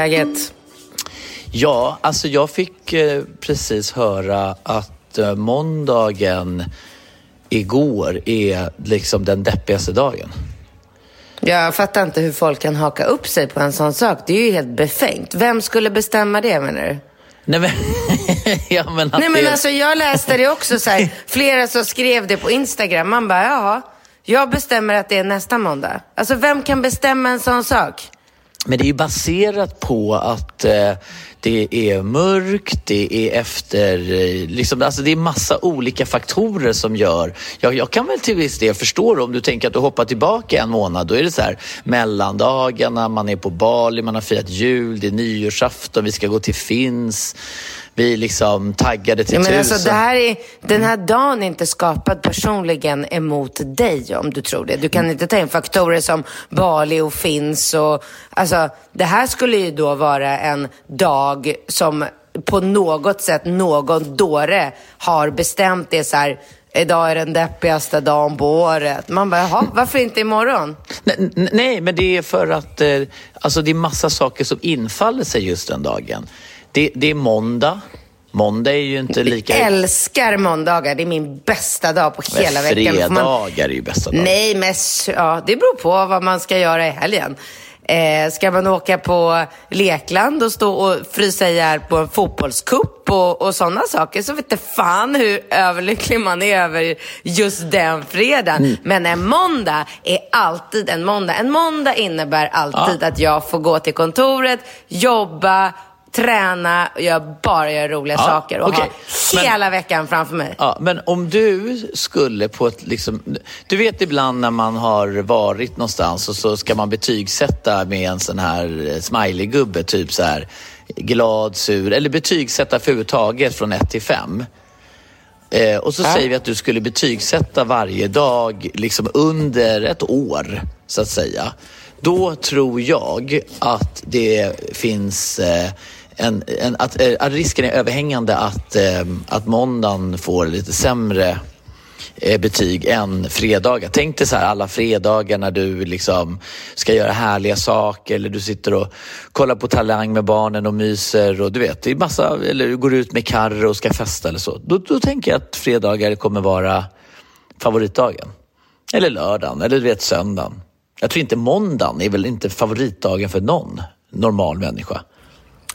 läget? Ja, alltså jag fick eh, precis höra att eh, måndagen igår är liksom den deppigaste dagen. Jag fattar inte hur folk kan haka upp sig på en sån sak. Det är ju helt befängt. Vem skulle bestämma det menar du? Nej men, ja, men, Nej men det- alltså jag läste det också så här. Flera som skrev det på Instagram. Man bara, jaha. Jag bestämmer att det är nästa måndag. Alltså vem kan bestämma en sån sak? Men det är ju baserat på att eh, det är mörkt, det är efter, eh, liksom, alltså det är massa olika faktorer som gör. Jag, jag kan väl till viss del förstå det om du tänker att du hoppar tillbaka en månad. Då är det så här mellandagarna, man är på Bali, man har firat jul, det är nyårsafton, vi ska gå till Finns. Är liksom taggade till Ja, men tusen. alltså, det här är, den här dagen är inte skapad personligen emot dig om du tror det. Du kan inte ta in faktorer som Bali och finns och alltså det här skulle ju då vara en dag som på något sätt någon dåre har bestämt det så här. Idag är den deppigaste dagen på året. Man bara, jaha, varför inte imorgon? Nej, nej, men det är för att eh, alltså det är massa saker som infaller sig just den dagen. Det, det är måndag. Måndag är ju inte lika... Älskar måndagar, det är min bästa dag på hela Men veckan. Får man- Fredagar är ju bästa dagen. Nej, men ja, det beror på vad man ska göra i helgen. Eh, ska man åka på lekland och stå och frysa ihjäl på en fotbollskupp och, och sådana saker så vet inte fan hur överlycklig man är över just den fredagen. Mm. Men en måndag är alltid en måndag. En måndag innebär alltid att jag får gå till kontoret, jobba, träna och jag bara gör roliga Ja, saker och okej. ha Men- hela veckan framför mig. Ja, men om du skulle på ett liksom... Du vet ibland när man har varit någonstans och så ska man betygsätta med en sån här smiley-gubbe, typ så här glad, sur, eller betygsätta för överhuvudtaget från 1 till 5. Eh, och så säger vi att du skulle betygsätta varje dag liksom under ett år, så att säga. Då tror jag att det finns eh, en, en, att, eh, att risken är överhängande att, eh, att måndagen får lite sämre eh, betyg än fredagar. Tänk dig så här alla fredagar när du liksom ska göra härliga saker eller du sitter och kollar på Talang med barnen och myser och du vet, det är massa, eller du går ut med Carro och ska festa eller så. Då, då tänker jag att fredagar kommer vara favoritdagen. Eller lördagen, eller du vet söndagen. Jag tror inte måndagen är väl inte favoritdagen för någon normal människa.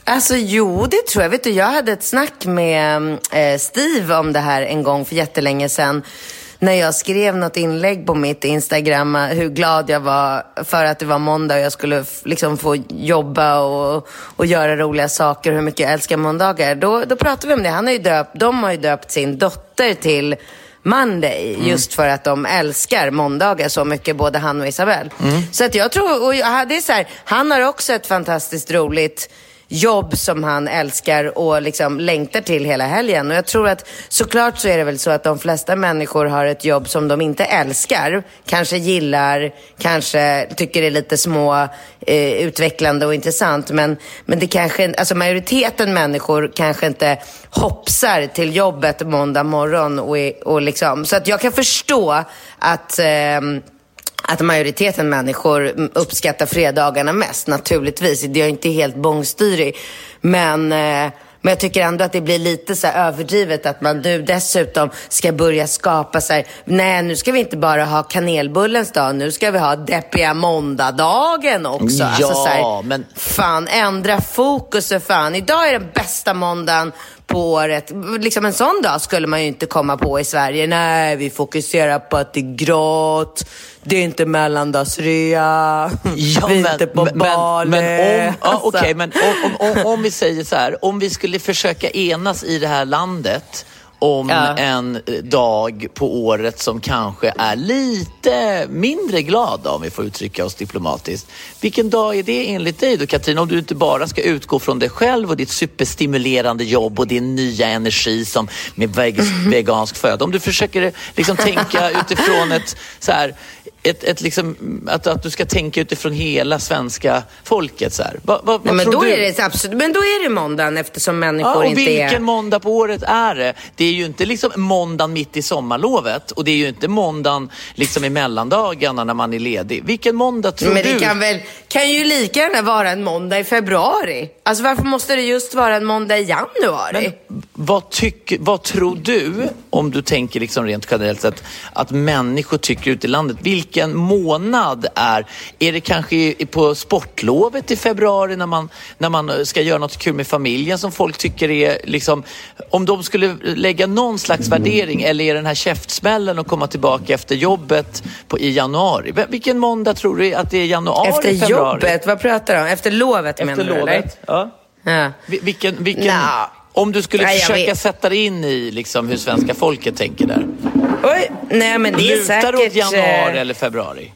Alltså jo, det tror jag. Vet du, jag hade ett snack med eh, Steve om det här en gång för jättelänge sedan. När jag skrev något inlägg på mitt Instagram, eh, hur glad jag var för att det var måndag och jag skulle liksom få jobba och, och göra roliga saker, hur mycket jag älskar måndagar. Då, då pratade vi om det. Han har ju döpt, de har ju döpt sin dotter till Monday, just för att de älskar måndagar så mycket, både han och Isabel. Så att jag tror, och det är så här, han har också ett fantastiskt roligt jobb som han älskar och liksom längtar till hela helgen. Och jag tror att såklart så är det väl så att de flesta människor har ett jobb som de inte älskar, kanske gillar, kanske tycker är lite små eh, utvecklande och intressant. Men, men det kanske, alltså majoriteten människor kanske inte hoppsar till jobbet måndag morgon och, och liksom, så att jag kan förstå att eh, att majoriteten människor uppskattar fredagarna mest, naturligtvis. Jag är inte helt bångstyrig. Men, eh, Men jag tycker ändå att det blir lite så överdrivet att man nu dessutom ska börja skapa sig. Nej, nu ska vi inte bara ha kanelbullens dag, nu ska vi ha deppiga måndagdagen också. Ja, alltså, så här, men- Fan, ändra fokus för fan. Idag är den bästa måndagen på året. Liksom en sån dag skulle man ju inte komma på i Sverige. Nej, vi fokuserar på att det är grått. Det är inte mellandagsrea. Ja, vi är inte på men, Bali. men, men om, ja, Alltså. okej, men om, om, om, om vi säger så här, om vi skulle försöka enas i det här landet om Ja. en eh, dag på året som kanske är lite mindre glad om vi får uttrycka oss diplomatiskt. Vilken dag är det enligt dig då Katrin? Om du inte bara ska utgå från dig själv och ditt superstimulerande jobb och din nya energi som med veg- vegansk föda. Om du försöker liksom tänka utifrån ett så här, ett, ett liksom, att, att du ska tänka utifrån hela svenska folket. Så. Va, va, Nej, vad men, då du? är det, absolut, men då är det måndagen eftersom människor Ja, och inte vilken är... måndag på året är det? Det är ju inte liksom måndagen mitt i sommarlovet och det är ju inte måndagen liksom i mellandagarna när man är ledig. Vilken måndag tror Men du? det kan väl kan ju lika gärna vara en måndag i februari. Alltså varför måste det just vara en måndag i januari? Vad, tyck, vad tror du, om du tänker liksom rent generellt sett, att människor tycker ute i landet? Vilken månad är... Är det kanske på sportlovet i februari när man, när man ska göra något kul med familjen som folk tycker är liksom... Om de skulle lägga någon slags värdering eller är den här käftsmällen och komma tillbaka efter jobbet på, i januari? Vil- Vilken måndag tror du att det är januari, Efter februari? jobbet, vad pratar du om? Efter lovet Efter menar du eller? lovet? Ja. Ja. Vi- Vilken, vilken, Nja. om du skulle Nej, försöka sätta dig in i liksom, hur svenska folket tänker där. Oj, nej men det är Lutar säkert... det åt januari eh, eller februari?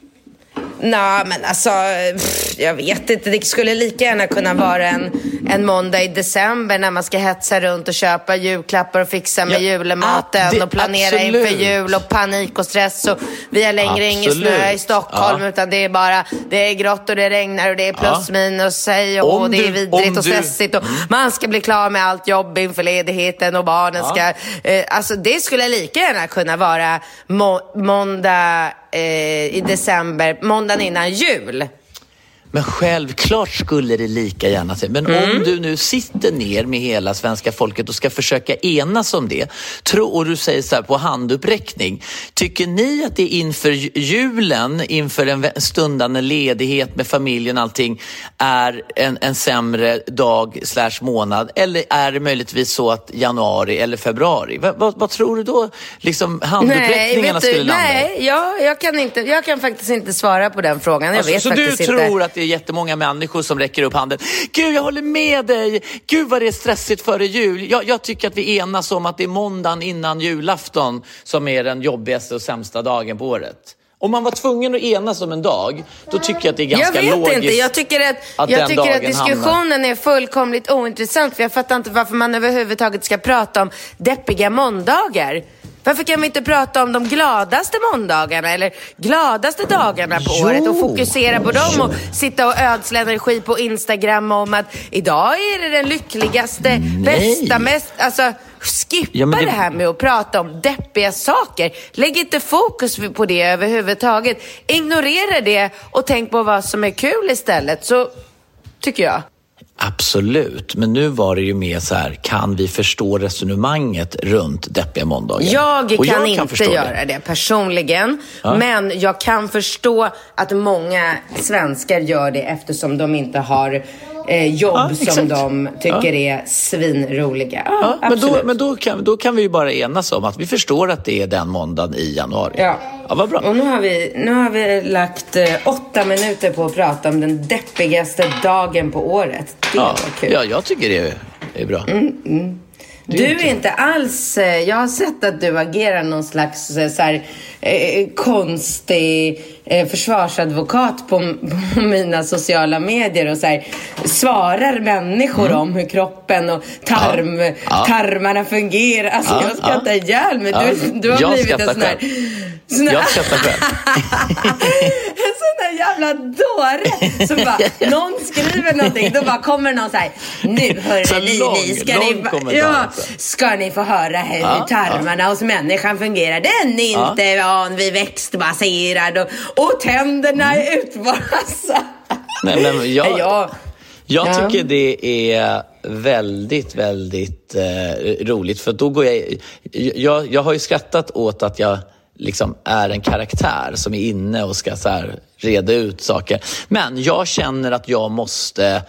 Nej, men alltså, pff, jag vet inte. Det skulle lika gärna kunna vara en, en måndag i december när man ska hetsa runt och köpa julklappar och fixa med Ja, julematen det- och planera absolut. inför jul och panik och stress. Och vi har längre ingen snö i Stockholm Ja. utan det är bara det är grått och det regnar och det är plus Ja. minus hej och Om det är vidrigt och du- Mm. stressigt och man ska bli klar med allt jobb inför ledigheten och barnen Ja. ska... Eh, alltså det skulle lika gärna kunna vara må, måndag eh, i december, måndagen innan jul. Men självklart skulle det lika gärna se. Men Mm. om du nu sitter ner med hela svenska folket och ska försöka enas om det. Tro, och du säger så här på handuppräckning. Tycker ni att det inför ju- julen, inför en stundande ledighet med familjen och allting, är en, en sämre dag slash månad? Eller är det möjligtvis så att januari eller februari? Va, vad, vad tror du då liksom handuppräckningarna du, skulle landa? Nej, jag, jag, kan inte, jag kan faktiskt inte svara på den frågan. Jag Alltså, vet så du faktiskt tror inte. att det jättemånga människor som räcker upp handen. Gud, jag håller med dig. Gud vad det är stressigt före jul. Jag, jag tycker att vi enas om att det är måndagen innan julafton som är den jobbigaste och sämsta dagen på året. Om man var tvungen att enas om en dag, då tycker jag att det är ganska jag vet logiskt. inte. Jag tycker att, att jag tycker att diskussionen är fullkomligt ointressant. För jag fattar inte varför man överhuvudtaget ska prata om deppiga måndagar. Varför kan vi inte prata om de gladaste måndagarna eller gladaste dagarna på Jo. året och fokusera på dem och sitta och ödsla energi på Instagram om att idag är det den lyckligaste, bästa, mest... Alltså, skippa Ja, det... det- här med att prata om deppiga saker. Lägg inte fokus på det överhuvudtaget. Ignorera det och tänk på vad som är kul istället. Så tycker jag. Absolut, men nu var det ju mer så här, kan vi förstå resonemanget runt deppiga måndagar? Jag kan jag inte förstå göra det, personligen. Ja. Men jag kan förstå att många svenskar gör det eftersom de inte har eh, jobb Ja, som de tycker är svinroliga. Ja, Ja, men då, men då, kan, då kan vi ju bara enas om att vi förstår att det är den måndagen i januari. Ja. ja vad bra. Och nu har vi, nu har vi lagt eh, åtta minuter på att prata om den deppigaste dagen på året. Det Ja, var kul. ja, jag tycker det är, är bra. Du är inte alls... eh, Jag har sett att du agerar någon slags eh, så här, eh, konstig eh, försvarsadvokat på, på mina sociala medier och så här, svarar människor om hur kroppen och tarm, Mm. Ja. tarmarna fungerar. Alltså Ja, jag skrattar ja. ihjäl mig. Du, du har jag blivit en sån här... själv. sån här- Jag skrattar själv. en sån där jävla dåre som bara, någon skriver någonting, då bara kommer någon så här, nu hörru ni, lång- ni ska, lång ni, kommentar ja, alltså. ska ni få höra hur tarmarna hos människan fungerar. Den är inte van vid växtbaserad och, och tänderna är utborrade. Nej, men jag, Ja. jag Ja. tycker det är väldigt, väldigt eh, roligt. För då går jag, jag... Jag har ju skrattat åt att jag liksom är en karaktär som är inne och ska så här reda ut saker. Men jag känner att jag måste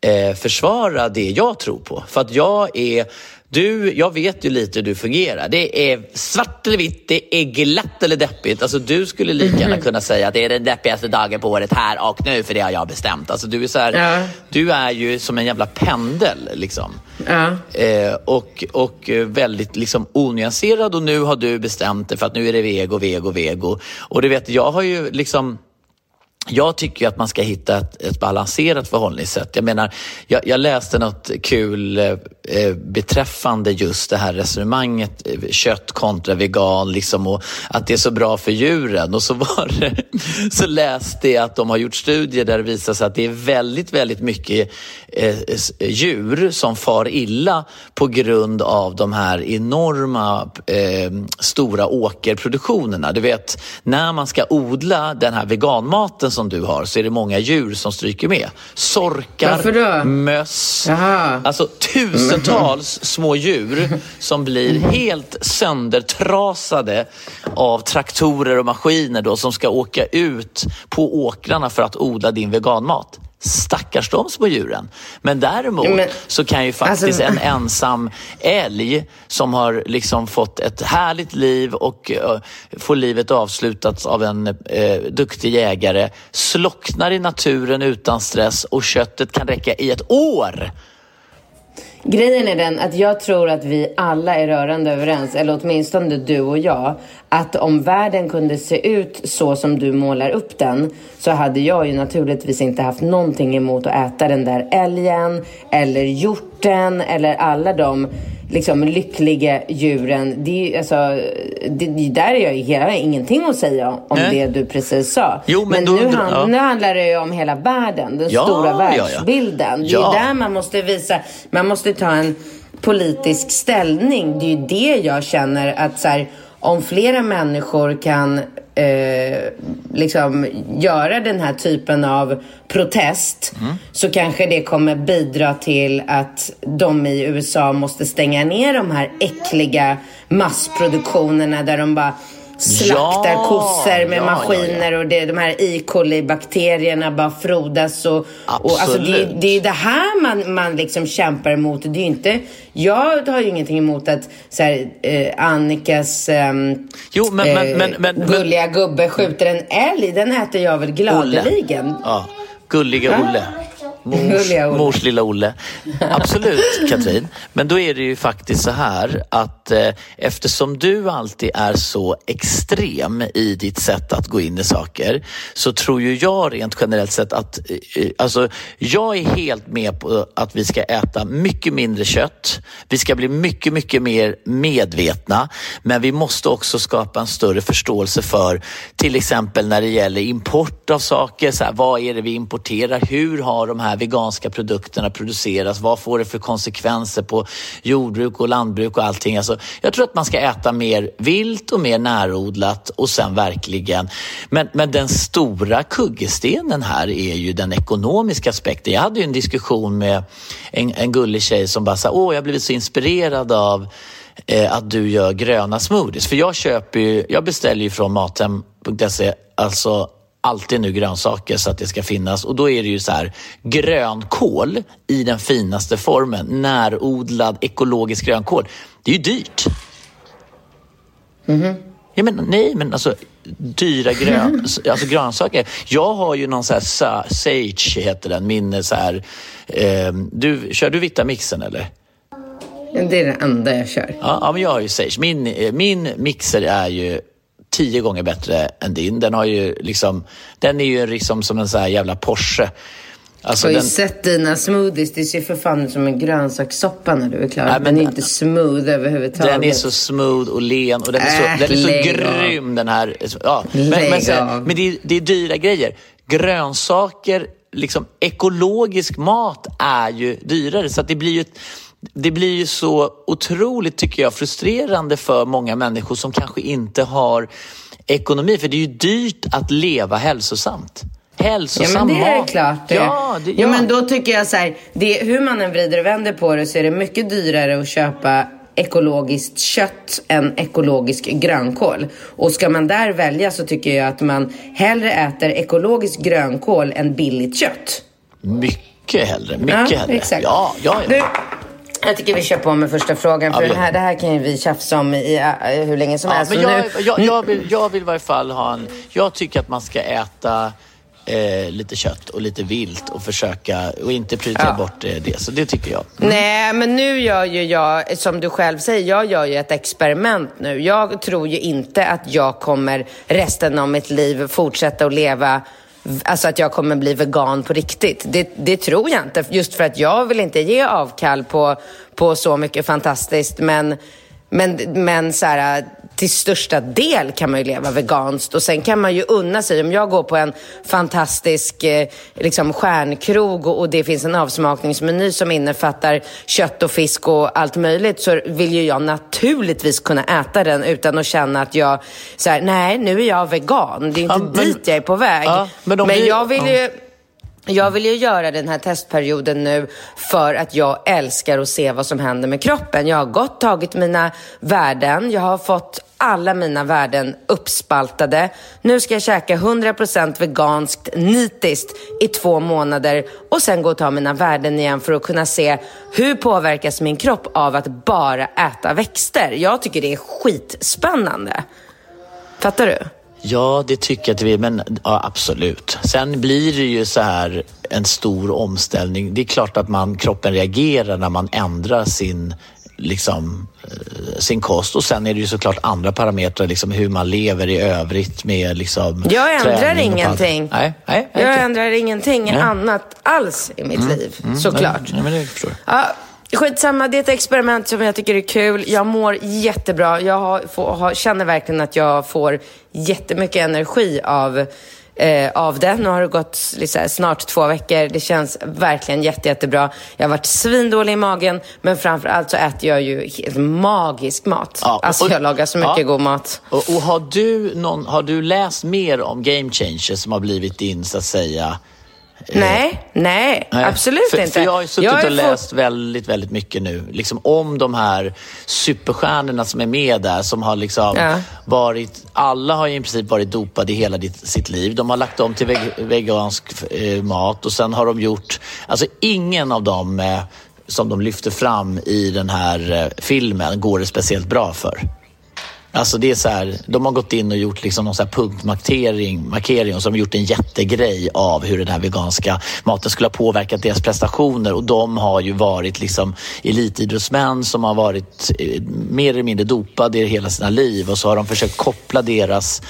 eh, försvara det jag tror på. För att jag är du, jag vet ju lite hur du fungerar. Det är svart eller vitt, det är glatt eller deppigt. Alltså, du skulle lika gärna mhm. kunna säga att det är den deppigaste dagen på året här och nu, för det har jag bestämt. Alltså, du, är så här, ja. du är ju som en jävla pendel. Liksom. Ja. Eh, och, och väldigt liksom, onyanserad och nu har du bestämt dig för att nu är det vego, vego, vego. Och du vet, jag har ju liksom jag tycker att man ska hitta ett, ett balanserat förhållningssätt. Jag menar, jag, jag läste något kul eh, eh beträffande just det här resonemanget eh, kött kontra vegan liksom, och att det är så bra för djuren. Och så, var det, så läste jag att de har gjort studier där det visar sig att det är väldigt, väldigt mycket eh, djur som far illa på grund av de här enorma eh, stora åkerproduktionerna. Du vet, när man ska odla den här veganmaten som du har så är det många djur som stryker med. Sorkar, möss, Jaha. alltså tusentals små djur som blir helt söndertrasade av traktorer och maskiner då, som ska åka ut på åkrarna för att odla din veganmat stackars de små djuren. Men däremot men, så kan ju faktiskt alltså, en ensam älg som har liksom fått ett härligt liv och uh, får livet avslutat av en uh, duktig jägare slocknar i naturen utan stress och köttet kan räcka i ett år. Grejen är den att jag tror att vi alla är rörande överens, eller åtminstone du och jag, att om världen kunde se ut så som du målar upp den så hade jag ju naturligtvis inte haft någonting emot att äta den där älgen eller hjorten eller alla de liksom lyckliga djuren. Det, alltså, det, där är jag, jag har ingenting att säga om Nej. det du precis sa. Jo, men, men då, nu, hand, ja. nu handlar det ju om hela världen, den ja, stora världsbilden. Det är där man måste visa, man måste ta en politisk ställning. Det är ju det jag känner att så här, om flera människor kan eh, liksom göra den här typen av protest mm. så kanske det kommer bidra till att de i USA måste stänga ner de här äckliga massproduktionerna där de bara slaktar ja, kossor med ja, maskiner ja, och det, de här E. coli-bakterierna bara frodas. Och, och alltså det, det är det här man, man liksom kämpar emot. Det är inte, jag har ju ingenting emot att så här, eh, Annikas eh, jo, men, men, men, men, gulliga gubbe skjuter en älg. Den äter jag väl gladeligen. Ja, gulliga Olle. Mors, mors lilla Olle. Absolut, Katrin. Men då är det ju faktiskt så här att eh, eftersom du alltid är så extrem i ditt sätt att gå in i saker så tror ju jag rent generellt sett att eh, alltså, jag är helt med på att vi ska äta mycket mindre kött. Vi ska bli mycket, mycket mer medvetna. Men vi måste också skapa en större förståelse för till exempel när det gäller import av saker. Så här, vad är det vi importerar? Hur har de här här veganska produkterna produceras? Vad får det för konsekvenser på jordbruk och lantbruk och allting? Alltså, jag tror att man ska äta mer vilt och mer närodlat och sen verkligen... Men, men den stora kuggestenen här är ju den ekonomiska aspekten. Jag hade ju en diskussion med en, en gullig tjej som bara sa, åh, jag har blivit så inspirerad av eh, att du gör gröna smoothies. För jag köper ju, jag beställer ju från Mathem.se, alltså alltid nu grönsaker så att det ska finnas. Och då är det ju så här, grönkål i den finaste formen, närodlad ekologisk grönkål. Det är ju dyrt. Mm -hmm. Jag menar, nej, men alltså dyra grön, alltså grönsaker. Jag har ju någon så här Sage, heter den, min så här... Eh, du, kör du Vitamixen eller? Det är det enda jag kör. Ja, ja men jag har ju Sage. Min, eh, min mixer är ju tio gånger bättre än din. Den, har ju liksom, den är ju liksom som en sån här jävla Porsche. Alltså jag har den... ju sett dina smoothies. Det ser för fan ut som en grönsakssoppa när du är klar. Nej, men, den är inte smooth överhuvudtaget. Den är så smooth och len och den är så, äh, den är så grym den här. Ja. Men, men, sen, men det, är, det är dyra grejer. Grönsaker, liksom ekologisk mat är ju dyrare. Så att det blir ju ett, det blir ju så otroligt, tycker jag, frustrerande för många människor som kanske inte har ekonomi. För det är ju dyrt att leva hälsosamt. hälsosam Ja men det är klart det. Ja, det, ja. men då tycker jag så här, det, hur man än vrider och vänder på det så är det mycket dyrare att köpa ekologiskt kött än ekologisk grönkål. Och ska man där välja så tycker jag att man hellre äter ekologisk grönkål än billigt kött. Mycket hellre. Mycket ja, hellre. Exakt. Ja, ja, ja. Du, jag tycker vi kör på med första frågan. För Ja, den här, det här kan ju vi tjafsa om i, uh, hur länge som Ja, helst. men jag, nu, jag, jag, vill, jag vill i varje fall ha en... Jag tycker att man ska äta eh, lite kött och lite vilt och försöka och inte prioritera Ja. bort eh, det. Så det tycker jag. Nej, men nu gör ju jag, som du själv säger, jag gör ju ett experiment nu. Jag tror ju inte att jag kommer resten av mitt liv fortsätta att leva Alltså att jag kommer bli vegan på riktigt. Det, det tror jag inte. Just för att jag vill inte ge avkall på, på så mycket fantastiskt. Men, men, men så här, till största del kan man ju leva veganskt. Och sen kan man ju unna sig. Om jag går på en fantastisk eh, liksom stjärnkrog och, och det finns en avsmakningsmeny som innefattar kött och fisk och allt möjligt så vill ju jag naturligtvis kunna äta den utan att känna att jag, så här, nej nu är jag vegan. Det är inte Ja, men- dit jag är på väg. Ja, men men vi- jag vill ja. Jag vill ju göra den här testperioden nu för att jag älskar att se vad som händer med kroppen. Jag har gått tagit mina värden, jag har fått alla mina värden uppspaltade. Nu ska jag käka 100% veganskt nitiskt i två månader och sen gå och ta mina värden igen för att kunna se hur påverkas min kropp av att bara äta växter. Jag tycker det är skitspännande. Fattar du? Ja, det tycker jag att vi men ja, absolut. Sen blir det ju så här en stor omställning. Det är klart att man, kroppen reagerar när man ändrar sin liksom, eh, sin kost och sen är det ju såklart andra parametrar, liksom hur man lever i övrigt med liksom Jag ändrar ingenting. Nej, nej, Jag ändrar ingenting Nej. annat alls i mitt liv, såklart. Nej, men det förstår jag. Ja, skitsamma, det är ett experiment som jag tycker är kul. Jag mår jättebra. Jag har, får, har, känner verkligen att jag får jättemycket energi av, eh, av det. Nu har det gått liksom, snart två veckor. Det känns verkligen jätte, jättebra. Jag har varit svindålig i magen, men framför allt så äter jag ju helt magisk mat. Ja, alltså och- jag lagar så mycket ja. god mat. Och, och har, du någon, har du läst mer om Game Changers som har blivit din, så att säga, Nej, nej, Nej, absolut för, inte. För jag har ju suttit har och fått- läst väldigt, väldigt mycket nu. Liksom om de här superstjärnorna som är med där. Som har liksom Ja. varit, alla har ju i princip varit dopade i hela ditt, sitt liv. De har lagt om till veg, vegansk eh, mat och sen har de gjort, alltså ingen av dem eh, som de lyfter fram i den här eh, filmen går det speciellt bra för. Alltså det är så här, de har gått in och gjort liksom någon så här punktmarkering markering och så har de gjort en jättegrej av hur den här veganska maten skulle ha påverkat deras prestationer. Och de har ju varit liksom elitidrottsmän som har varit eh, mer eller mindre dopade i hela sina liv. Och så har de försökt koppla deras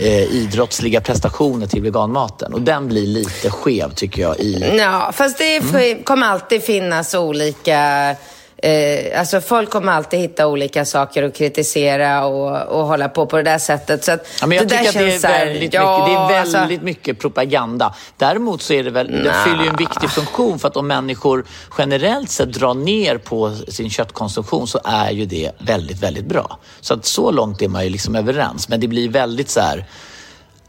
eh, idrottsliga prestationer till veganmaten. Och den blir lite skev tycker jag i Ja, fast det Mm. kommer alltid finnas olika... Eh, alltså folk kommer alltid hitta olika saker att kritisera och, och hålla på på det där sättet. Så att Ja, men jag det där tycker att det är, känns så här- väldigt, ja, mycket, det är alltså- väldigt mycket propaganda. Däremot så är det väl, det fyller ju en viktig funktion för att om människor generellt sett drar ner på sin köttkonsumtion så är ju det väldigt, väldigt bra. Så att så långt är man ju liksom överens. Men det blir väldigt så här,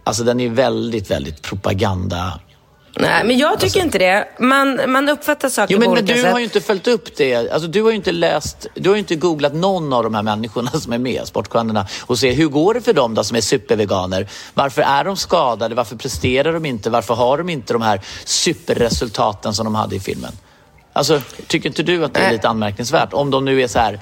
alltså den är väldigt, väldigt propaganda. Nej, men jag tycker inte det. Man, man uppfattar saker Jo, men, på men olika du sätt. har ju inte följt upp det. Alltså, du har ju inte läst, du har ju inte googlat någon av de här människorna som är med, sportstjärnorna, och se hur går det för dem då som är superveganer? Varför är de skadade? Varför presterar de inte? Varför har de inte de här superresultaten som de hade i filmen? Alltså, tycker inte du att det är lite anmärkningsvärt? Om de nu är så här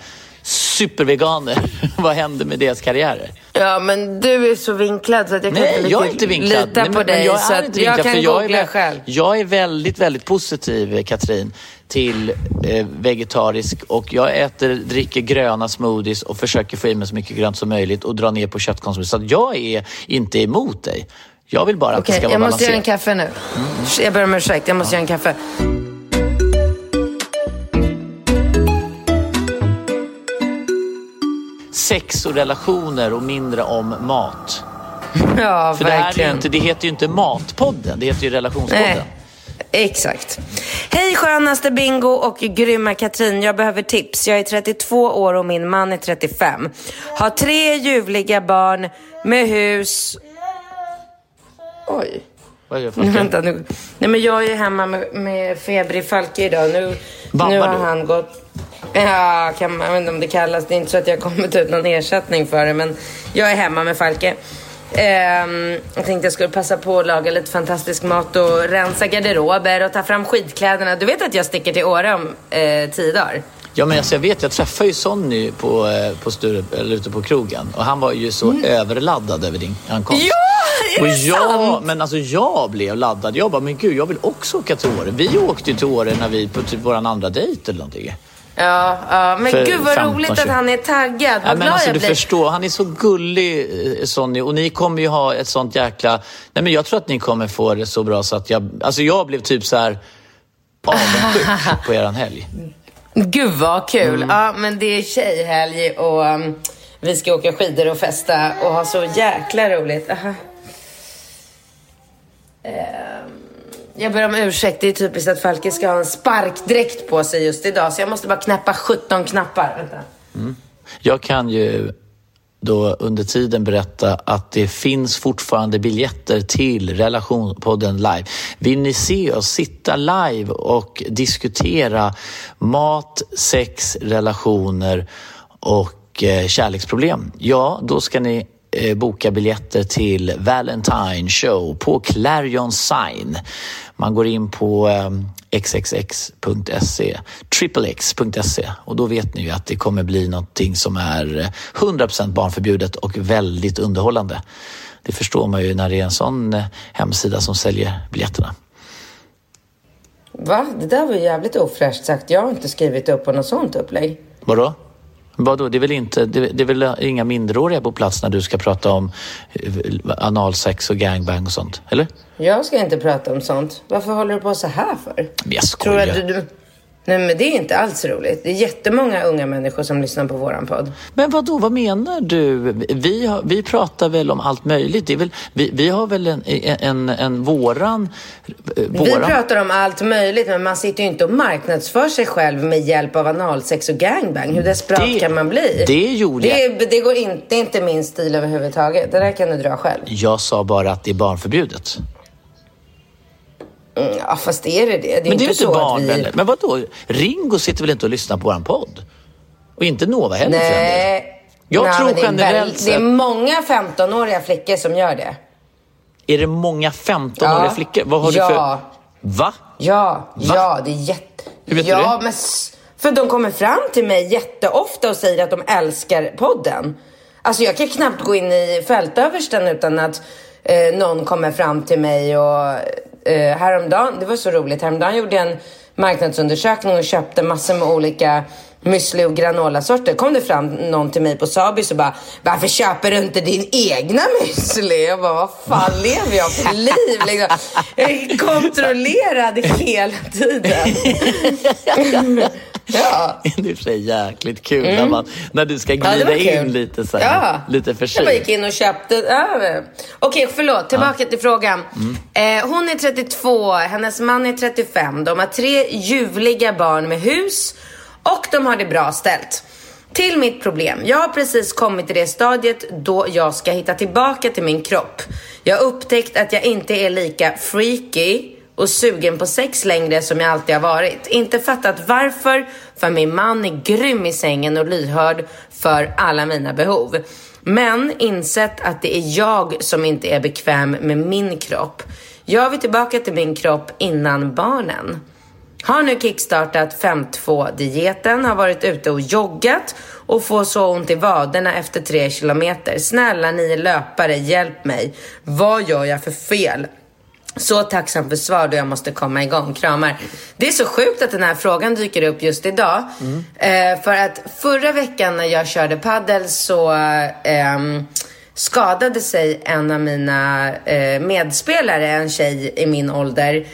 superveganer, vad händer med deras karriärer? Ja, men du är så vinklad så att jag kan Nej, inte jag är inte vinklad. lita Nej, på men, dig. men jag så är att inte jag vinklad, kan för jag är, googla vä- själv. jag är väldigt, väldigt positiv, Katrin, till eh, vegetarisk och jag äter, dricker gröna smoothies och försöker få i mig så mycket grönt som möjligt och dra ner på köttkonsumtion. Så att jag är inte emot dig. Jag vill bara att Okej, det ska vara jag måste göra en balanserat. kaffe nu. Jag ber om ursäkt, jag måste göra en kaffe. Sex och relationer och mindre om mat. Ja, För det här är verkligen. inte, det heter ju inte Matpodden, det heter ju Relationspodden. Nej, exakt. Hej skönaste Bingo och grymma Katrin. Jag behöver tips. Jag är 32 år och min man är 35. Har tre ljuvliga barn med hus... Oj. Vad gör Falke? Vänta nu. Nej men jag är hemma med, med febrig Falke idag. Nu, Babbar nu har du? han gått... Ja, kan man, jag vet inte om det kallas. Det är inte så att jag kommit ut någon ersättning för det. Men jag är hemma med Falke. Ehm, jag tänkte jag skulle passa på att laga lite fantastisk mat och rensa garderober och ta fram skidkläderna. Du vet att jag sticker till Åre om eh, tio dagar? Ja, men alltså, jag vet, jag träffade ju Sonny på, eh, på Sturup, eller ute på krogen och han var ju så överladdad över din ankomst. Mm. Ja, är och det jag, sant? Men alltså jag blev laddad. Jag bara, men gud, jag vill också åka till Åre. Vi åkte ju till Åre när vi på typ våran andra dejt eller någonting. Ja, ja men gud vad 15, roligt att 20. han är taggad. Vad Ja, men alltså, du blir. förstår, han är så gullig eh, Sonny och ni kommer ju ha ett sånt jäkla... Nej men jag tror att ni kommer få det så bra så att jag... Alltså jag blev typ så här avundsjuk på eran helg. Gud vad kul. Mm. Ja, men det är tjejhelg och um, vi ska åka skidor och festa och ha så jäkla roligt. Aha. Ehm, jag ber om ursäkt. Det är typiskt att Falke ska ha en sparkdräkt på sig just idag. Så jag måste bara knäppa 17 knappar. Vänta. Mm. Jag kan ju då under tiden berätta att det finns fortfarande biljetter till Relationspodden live. Vill ni se oss sitta live och diskutera mat, sex, relationer och eh, kärleksproblem? Ja, då ska ni eh, boka biljetter till Valentine Show på Clarion Sign. Man går in på eh, xxx.se, tripplex.se och då vet ni ju att det kommer bli någonting som är eh, 100% barnförbjudet och väldigt underhållande. Det förstår man ju när det är en sån eh, hemsida som säljer biljetterna. Va? Det där var jävligt ofräscht sagt. Jag har inte skrivit upp på något sånt upplägg. Vadå? Vadå? Det är väl inte, det, det är väl inga minderåriga på plats när du ska prata om eh, analsex och gangbang och sånt, eller? Jag ska inte prata om sånt. Varför håller du på så här för? Jag Tror du skojar. att du... Nej men det är inte alls roligt. Det är jättemånga unga människor som lyssnar på våran podd. Men vad då? vad menar du? Vi, har, vi pratar väl om allt möjligt. Det är väl, vi, vi har väl en, en, en våran... eh, Vi våran pratar om allt möjligt men man sitter ju inte och marknadsför sig själv med hjälp av analsex och gangbang. Hur desperat Det- kan man bli? det gjorde det, det går inte, det är inte min stil överhuvudtaget. Det där kan du dra själv. Jag sa bara att det är barnförbjudet. Mm, ja fast är det det? Det är Men det är inte ju inte barnvänligt. vi... Men vad då? Ringo sitter väl inte och lyssnar på våran podd? Och inte Nova heller. Nej. Jag Nej, tror det generellt väldigt- Det är sett- många 15-åriga flickor som gör det. Är det många 15-åriga Ja. flickor? Vad har Ja. du för... Va? Ja, Va? ja, det är jätte... Hur vet du ja, det? men för de kommer fram till mig jätteofta och säger att de älskar podden. Alltså jag kan knappt gå in i fältöversten utan att eh, någon kommer fram till mig och eh, häromdagen, det var så roligt, häromdagen gjorde jag en marknadsundersökning och köpte massor med olika müsli och granolasorter. Kom det fram någon till mig på Sabis och bara Varför köper du inte din egna müsli? Jag bara, vad fan lever jag för liv? Liksom. Jag är kontrollerad hela tiden. ja. Det är för sig jäkligt kul när, man, när du ska Mm. Ja, glida var in lite så här, ja. lite Jag bara gick in och köpte. Ja. Okej, förlåt. Tillbaka till frågan. Mm. Eh, hon är 32, hennes man är 35. De har tre ljuvliga barn med hus och de har det bra ställt. Till mitt problem. Jag har precis kommit till det stadiet då jag ska hitta tillbaka till min kropp. Jag har upptäckt att jag inte är lika freaky och sugen på sex längre som jag alltid har varit. Inte fattat varför, för min man är grym i sängen och lyhörd för alla mina behov. Men insett att det är jag som inte är bekväm med min kropp. Jag vill tillbaka till min kropp innan barnen. Har nu kickstartat 5.2-dieten, har varit ute och joggat och får så ont i vaderna efter 3 kilometer. Snälla ni löpare, hjälp mig. Vad gör jag för fel? Så tacksam för svar då jag måste komma igång. Kramar. Det är så sjukt att den här frågan dyker upp just idag. Eh, för att förra veckan när jag körde paddel så ehm, skadade sig en av mina eh, medspelare, en tjej i min ålder.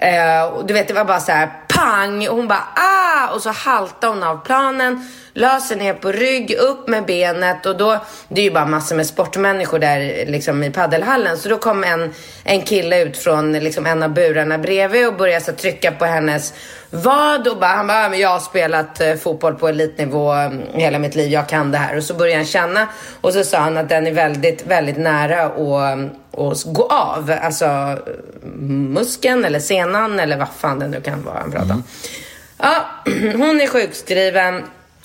Eh, och du vet, det var bara så här pang och hon bara ah! Och så haltade hon av planen, la sig ner på rygg, upp med benet och då, det är ju bara massor med sportmänniskor där liksom i paddelhallen. Så då kom en, en kille ut från liksom en av burarna bredvid och började så trycka på hennes vad och bara, han bara, ah men jag har spelat eh, fotboll på elitnivå mm, hela mitt liv, jag kan det här. Och så började han känna och så sa han att den är väldigt, väldigt nära att, och gå av. Alltså mm, muskeln eller senan eller vad fan det nu kan vara han pratar om. Ja, hon är sjukskriven,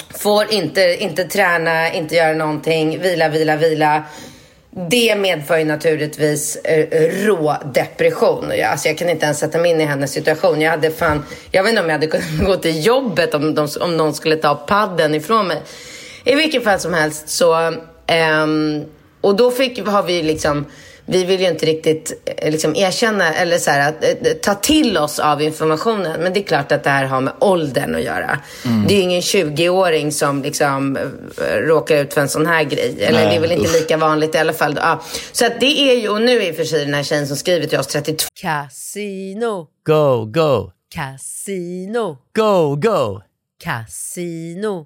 får inte, inte träna, inte göra någonting, vila, vila, vila. Det medför ju naturligtvis eh, rå depression. Alltså jag kan inte ens sätta mig in i hennes situation. Jag hade fan, jag vet inte om jag hade kunnat gå till jobbet om, de, om någon skulle ta padden ifrån mig. I vilket fall som helst så, ehm, och då fick, har vi liksom vi vill ju inte riktigt eh, liksom, erkänna eller så här, att, eh, ta till oss av informationen. Men det är klart att det här har med åldern att göra. Mm. Det är ju ingen 20-åring som liksom, eh, råkar ut för en sån här grej. Eller Nej, det är väl inte usch. lika vanligt i alla fall. Ja. Så att det är ju, och nu är i för sig den här tjejen som skriver till oss 32. Casino. Go, go. Casino. Go, go. Casino.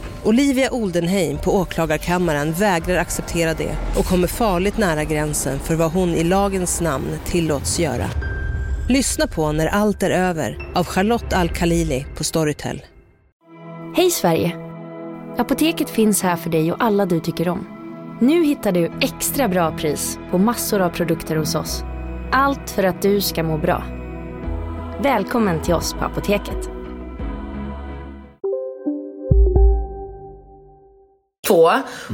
Olivia Oldenheim på åklagarkammaren vägrar acceptera det och kommer farligt nära gränsen för vad hon i lagens namn tillåts göra. Lyssna på När allt är över av Charlotte Al-Khalili på Storytel. Hej Sverige! Apoteket finns här för dig och alla du tycker om. Nu hittar du extra bra pris på massor av produkter hos oss. Allt för att du ska må bra. Välkommen till oss på Apoteket. Två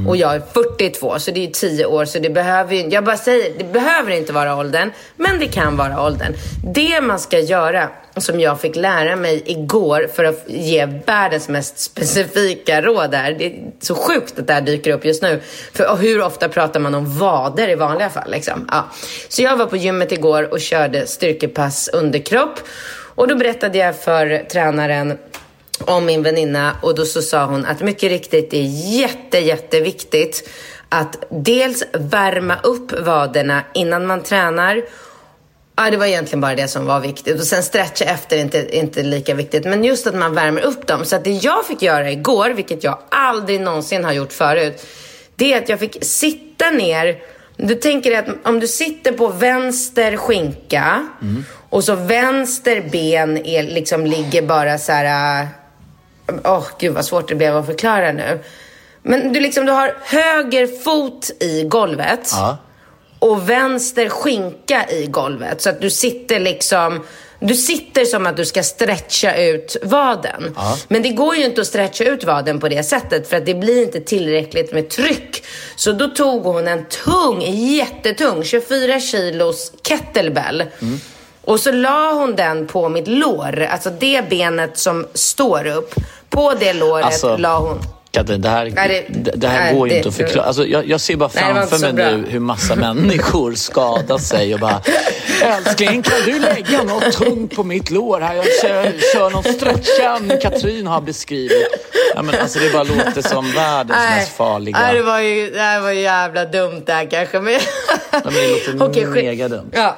och jag är 42 så det är 10 år så det behöver ju, jag bara säger, det behöver inte vara åldern men det kan vara åldern. Det man ska göra som jag fick lära mig igår för att ge världens mest specifika råd där. Det är så sjukt att det här dyker upp just nu. För hur ofta pratar man om vader i vanliga fall liksom? Ja. Så jag var på gymmet igår och körde styrkepass underkropp och då berättade jag för tränaren om min väninna och då så sa hon att mycket riktigt det är jätte, jätteviktigt att dels värma upp vaderna innan man tränar. Ja, det var egentligen bara det som var viktigt. Och sen stretcha efter är inte, inte lika viktigt. Men just att man värmer upp dem. Så att det jag fick göra igår, vilket jag aldrig någonsin har gjort förut, det är att jag fick sitta ner. Du tänker att om du sitter på vänster skinka och så vänster ben är, liksom ligger bara så här Åh, oh, gud vad svårt det blev att förklara nu. Men du, liksom, du har höger fot i golvet Ja. och vänster skinka i golvet. Så att du sitter liksom... Du sitter som att du ska stretcha ut vaden. Ja. Men det går ju inte att stretcha ut vaden på det sättet för att det blir inte tillräckligt med tryck. Så då tog hon en tung, jättetung, 24 kilos kettlebell. Och så la hon den på mitt lår, alltså det benet som står upp. På det låret Alltså, la hon... Katrin, det här, Nej, det- det, här nej, går ju inte att förklara. Alltså, jag, jag ser bara Nej, framför så mig nu hur massa människor skadar sig och bara Älskling, kan du lägga något tungt på mitt lår här? Jag kör, kör någon stretchande Katrin har beskrivit. Ja, men alltså, det bara låter som världens mest farliga. Nej, det var ju det här var ju jävla dumt det här kanske. Men... Ja, men det låter Okej, skit- mega dumt. Ja.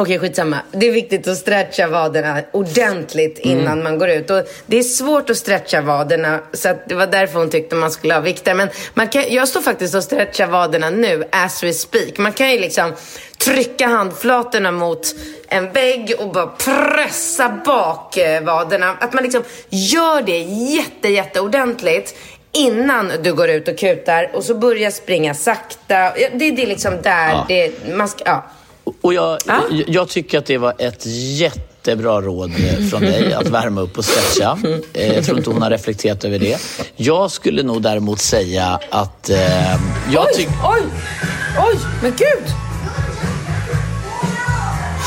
Okej, skitsamma. Det är viktigt att stretcha vaderna ordentligt Mm. innan man går ut. Och det är svårt att stretcha vaderna, så det var därför hon tyckte man skulle ha vikter. Men man kan, jag står faktiskt och stretchar vaderna nu, as we speak. Man kan ju liksom trycka handflatorna mot en vägg och bara pressa bak eh, vaderna. Att man liksom gör det jätte, jätte ordentligt innan du går ut och kutar och så börja springa sakta. Det, det är liksom där Ja. det, man ska, ja. Och jag, Ja. jag, tycker att det var ett jättebra råd från dig att värma upp och stretcha. Eh, Jag tror inte hon har reflekterat över det. Jag skulle nog däremot säga att... Eh, jag oj, oj, oj, men gud!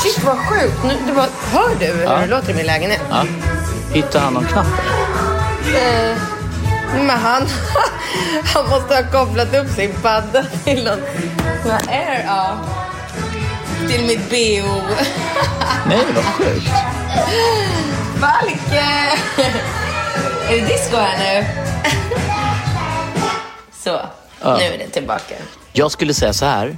Shit vad sjukt. Nu, det var, hör du hur Ja. det låter i min lägenhet? Ja. Hittar han någon knapp? Eh, men han, han måste ha kopplat upp sin padda till någon... Är det? Ja. Till mitt BO. Nej, vad sjukt. Falke! Är det disco här nu? Så, Ja. nu är det tillbaka. Jag skulle säga så här.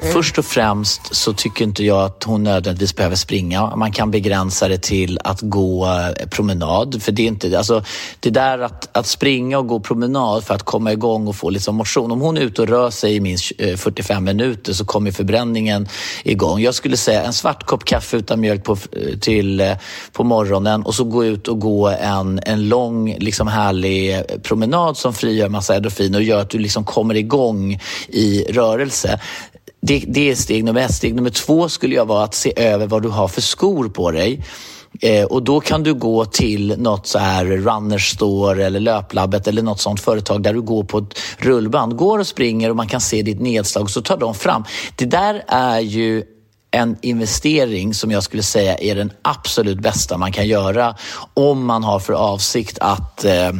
Mm. Först och främst så tycker inte jag att hon nödvändigtvis behöver springa. Man kan begränsa det till att gå eh, promenad. För det är inte, alltså, det där att, att springa och gå promenad för att komma igång och få liksom motion. Om hon är ute och rör sig i minst eh, 45 minuter så kommer förbränningen igång. Jag skulle säga en svart kopp kaffe utan mjölk på, eh, till, på morgonen och så gå ut och gå en, en lång liksom härlig promenad som frigör massa endorfiner och gör att du liksom kommer igång i rörelse. Det, det är steg nummer ett. Steg nummer två skulle jag vara att se över vad du har för skor på dig. Eh, och då kan du gå till något så här Runners Store eller Löplabbet eller något sånt företag där du går på ett rullband. Går och springer och man kan se ditt nedslag så tar de fram. Det där är ju en investering som jag skulle säga är den absolut bästa man kan göra om man har för avsikt att eh,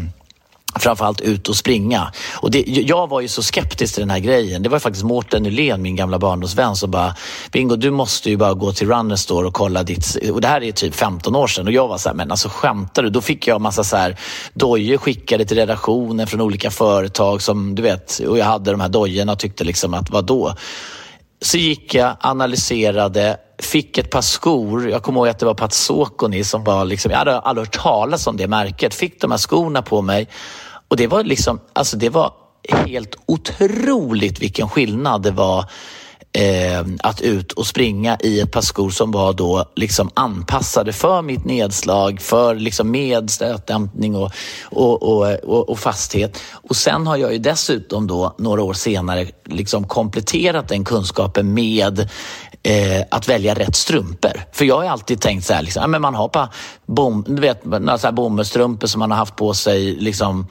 framförallt ut och springa. Och det, jag var ju så skeptisk till den här grejen. Det var ju faktiskt Mårten Nylén, min gamla barndomsvän, som bara Bingo, du måste ju bara gå till Runner Store och kolla ditt... Och det här är typ 15 år sedan och jag var så här, men alltså skämtar du? Då fick jag massa så här dojor skickade till redaktionen från olika företag som du vet, och jag hade de här dojorna och tyckte liksom att vadå? Så gick jag, analyserade, fick ett par skor. Jag kommer ihåg att det var Patsokoni som var liksom, jag hade aldrig hört talas om det märket. Fick de här skorna på mig och det var liksom, alltså det var helt otroligt vilken skillnad det var eh, att ut och springa i ett par skor som var då liksom anpassade för mitt nedslag, för liksom med stötdämpning och, och, och, och, och fasthet. Och sen har jag ju dessutom då några år senare liksom kompletterat den kunskapen med eh, att välja rätt strumpor. För jag har alltid tänkt så här, liksom, ja, men man har på bom, du vet, några så alltså, här bomullsstrumpor som man har haft på sig liksom,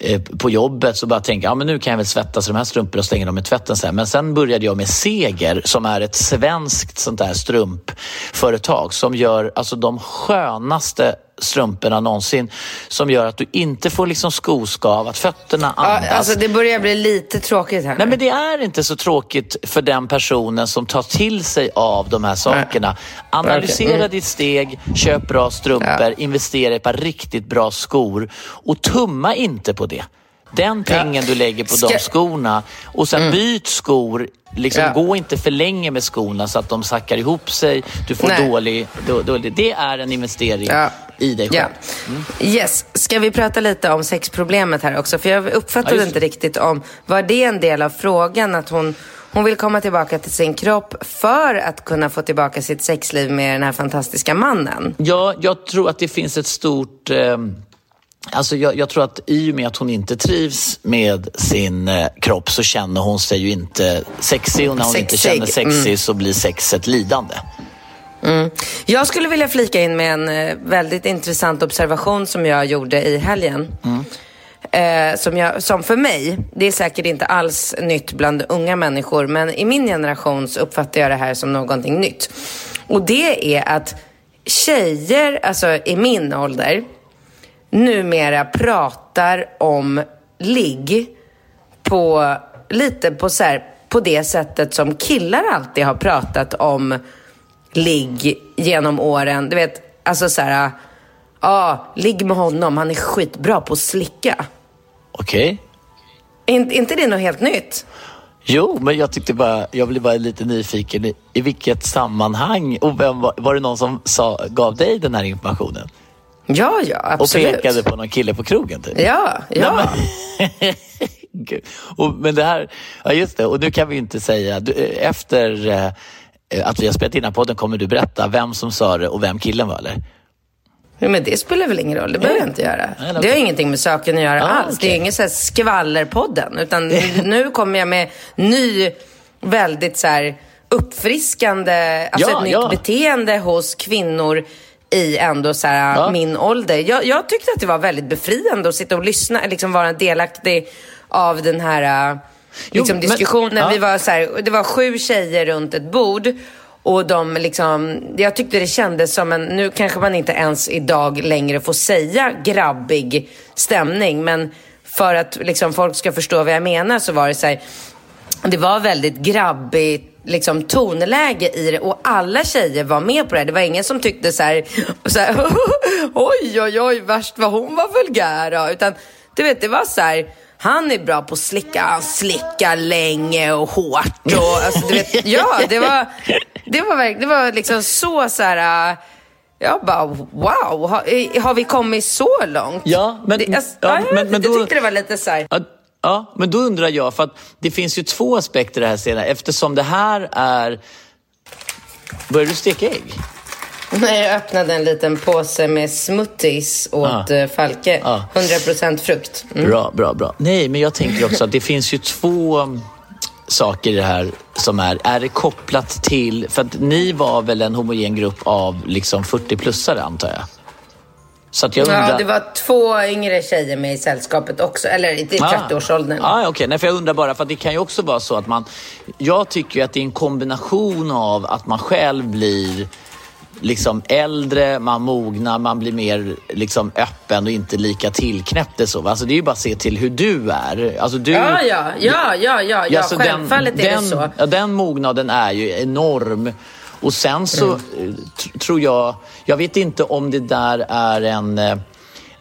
eh, på jobbet så bara tänka, ja, men nu kan jag väl svettas så de här strumporna och slänga dem i tvätten sen. Men sen började jag med Seger som är ett svenskt sånt där strumpföretag som gör alltså de skönaste strumporna någonsin som gör att du inte får liksom skoskav, att fötterna Ja, andas. alltså det börjar bli lite tråkigt här. Nej, men det är inte så tråkigt för den personen som tar till sig av de här sakerna. Analysera Mm. ditt steg, köp bra strumpor, investera i ett par riktigt bra skor och tumma inte på det. Den pengen du lägger på Ska- de skorna och sen byt skor. Liksom, Ja. Gå inte för länge med skorna så att de sackar ihop sig. Du får Nej. dålig, då, dålig... Det är en investering Ja. i dig Ja. själv. Yes, ska vi prata lite om sexproblemet här också? För jag Ja, uppfattade just inte riktigt om, var det en del av frågan att hon, hon vill komma tillbaka till sin kropp för att kunna få tillbaka sitt sexliv med den här fantastiska mannen? Ja, jag tror att det finns ett stort... Eh, alltså jag, jag tror att i och med att hon inte trivs med sin eh, kropp så känner hon sig ju inte sexig och när hon inte Sexig, känner sexig mm. så blir sexet lidande. Jag skulle vilja flika in med en eh, väldigt intressant observation som jag gjorde i helgen. Eh, som, jag, som för mig, det är säkert inte alls nytt bland unga människor, men i min generation så uppfattar jag det här som någonting nytt. Och det är att tjejer, alltså i min ålder, numera pratar om ligg på lite på, så här, på det sättet som killar alltid har pratat om ligg genom åren. Du vet, alltså så här, ja, ligg med honom, han är skitbra på att slicka. Okej? Är inte- inte det något helt nytt? Jo, men jag tyckte bara, jag blev bara lite nyfiken i, i vilket sammanhang och vem var, var det någon som sa, gav dig den här informationen? Ja, ja, Och absolut. pekade på någon kille på krogen typ? Ja, ja. Nej, men- och, men det här, ja just det, och nu kan vi inte säga, du, eh, efter eh, att vi har spelat in den här podden kommer du berätta vem som sa det och vem killen var eller? Men det spelar väl ingen roll, det behöver jag inte göra. Det har ingenting med saken att göra Ah, alls. Det är ingen så här skvallerpodden. Utan nu kommer jag med ny, väldigt så här uppfriskande, alltså Ja, ett nytt ja. beteende hos kvinnor i ändå så här, Ja. min ålder. Jag, jag tyckte att det var väldigt befriande att sitta och lyssna, liksom vara delaktig av den här äh, Jo, liksom, men- diskussionen. ja. Vi var så här, det var sju tjejer runt ett bord. Och de liksom, jag tyckte det kändes som en, nu kanske man inte ens idag längre får säga grabbig stämning. Men för att liksom folk ska förstå vad jag menar så var det så här, det var väldigt grabbigt liksom, tonläge i det och alla tjejer var med på det. Det var ingen som tyckte så här, så här oj, oj, oj, värst vad hon var vulgär. då." Utan du vet, det var så här, han är bra på att slicka, han slickar länge och hårt. Och, alltså, du vet, ja, det var, det var, det var liksom så så här, jag bara wow, har, eh, har vi kommit så långt? Ja, men- det, alltså, ja, men- men då- jag tyckte det var lite så här, Ja, Ja, men då undrar jag, för att det finns ju två aspekter i det här scenen. Eftersom det här är... Börjar du steka ägg? Nej, jag öppnade en liten påse med smoothies åt Ah. ah. Falke. Ah. 100% frukt. Mm. Bra, bra, bra. Nej, men jag tänker också att det finns ju två mm, saker i det här som är... Är det kopplat till... För att ni var väl en homogen grupp av liksom 40-plussare, antar jag? Så jag undrar... Ja, det var två yngre tjejer med i sällskapet också. Eller i 30-årsåldern. Ah, ah. Nej, för jag undrar bara, för det kan ju också vara så att man... Jag tycker att det är en kombination av att man själv blir liksom äldre, man mognar, man blir mer liksom öppen och inte lika tillknäppt. det Så. Alltså, det är ju bara att se till hur du är. Alltså, du, Ja, ja, ja, ja, ja, ja, så självfallet är den, det så. Ja, den mognaden är ju enorm. Och sen så Mm. eh, tr- tror jag, jag vet inte om det där är en, eh,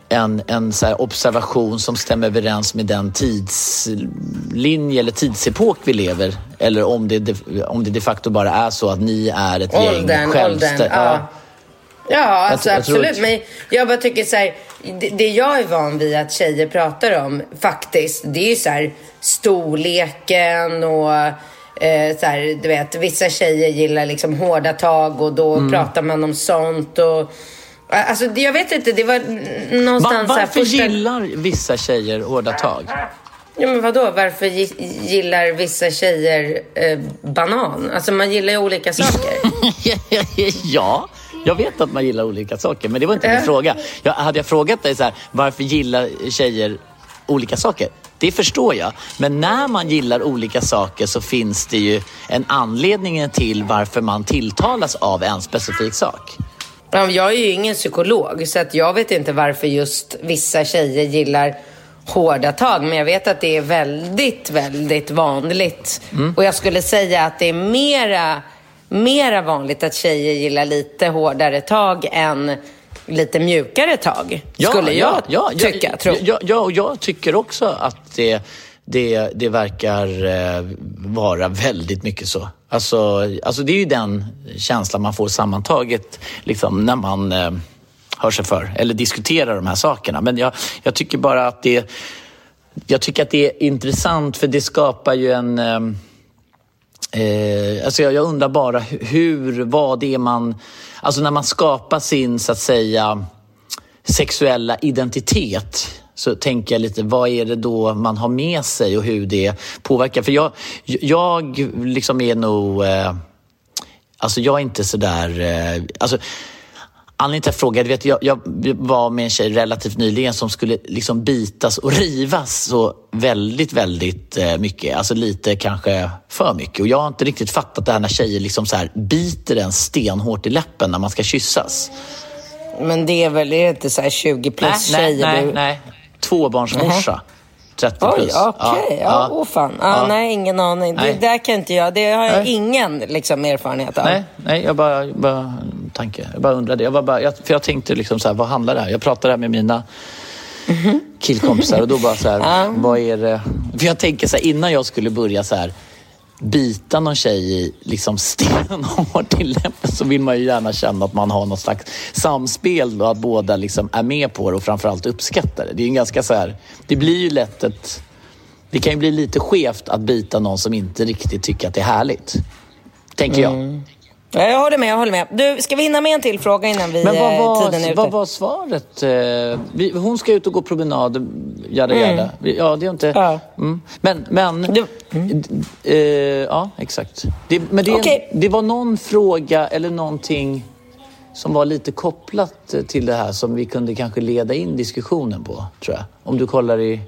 en, en så observation som stämmer överens med den tidslinje eller tidsepok vi lever. Eller om det, de- om det de facto bara är så att ni är ett gäng Åldern, självständiga. åldern. Ja. Ja, alltså jag tror absolut. att- Men jag bara tycker så här, det, det jag är van vid att tjejer pratar om faktiskt, det är ju så här storleken och eh, så här, du vet, vissa tjejer gillar liksom hårda tag och då Mm. pratar man om sånt och Alltså jag vet inte, det var någonstans Va, här varför första... gillar vissa tjejer hårda tag? Ja men vadå, varför gi- gillar vissa tjejer eh, banan? Alltså man gillar ju olika saker. ja, jag vet att man gillar olika saker, men det var inte min Äh. fråga. Jag, hade jag frågat dig så här, varför gillar tjejer olika saker? Det förstår jag. Men när man gillar olika saker så finns det ju en anledning till varför man tilltalas av en specifik sak. Ja, Jag är ju ingen psykolog så att jag vet inte varför just vissa tjejer gillar hårda tag. Men jag vet att det är väldigt, väldigt vanligt. Mm. Och jag skulle säga att det är mera, mera vanligt att tjejer gillar lite hårdare tag än lite mjukare tag. skulle jag tycka, ja, tro. Ja, ja, och jag tycker också att det, det, det verkar eh, vara väldigt mycket så. Alltså, alltså det är ju den känslan man får sammantaget liksom, när man eh, hör sig för eller diskuterar de här sakerna. Men jag, jag tycker bara att det jag tycker att det är intressant för det skapar ju en... Eh, alltså jag, jag undrar bara hur, vad det är man... Alltså när man skapar sin, så att säga, sexuella identitet så tänker jag lite, vad är det då man har med sig och hur det påverkar? För jag, jag liksom är nog... Eh, alltså jag är inte sådär... Eh, alltså, Anledningen till att jag frågade, vet, jag, jag var med en tjej relativt nyligen som skulle liksom bitas och rivas så väldigt, väldigt eh, mycket. Alltså lite kanske för mycket. Och jag har inte riktigt fattat det här när tjejer liksom så här biter en stenhårt i läppen när man ska kyssas. Men det är väl är det inte så här 20 plus nej, tjejer nej, du... nej. Tvåbarnsmorsa. 30 Oj, plus. okej. Ja, åh fan. Ja, Nej, ingen aning. Nej. Det där kan inte jag. Det har jag Nej. ingen liksom, erfarenhet av. Nej, nej jag bara, bara tanke. Jag bara undrade. Jag var bara, jag, för jag tänkte liksom så här, vad handlar det här? Jag pratade här med mina killkompisar och då bara så här, vad är det? För jag tänker så här, innan jag skulle börja så här bita någon tjej i liksom stenhårt i läppen så vill man ju gärna känna att man har något slags samspel och att båda liksom är med på det och framförallt uppskattar det. Det är ju en ganska så här, det blir ju lätt ett, det kan ju bli lite skevt att bita någon som inte riktigt tycker att det är härligt. Tänker jag. Mm. Jag håller med, jag håller med. Du, ska vi hinna med en till fråga innan vi, Men vad eh, var, tiden är ute? vad var svaret? Eh, vi, hon ska ut och gå promenad, jada jada. Vi- Ja, det är inte... Ja. Mm. Men, men... Du- Eh, ja, exakt. Det, men det, Okej. det var någon fråga eller någonting som var lite kopplat till det här som vi kunde kanske leda in diskussionen på, tror jag. Om du kollar i...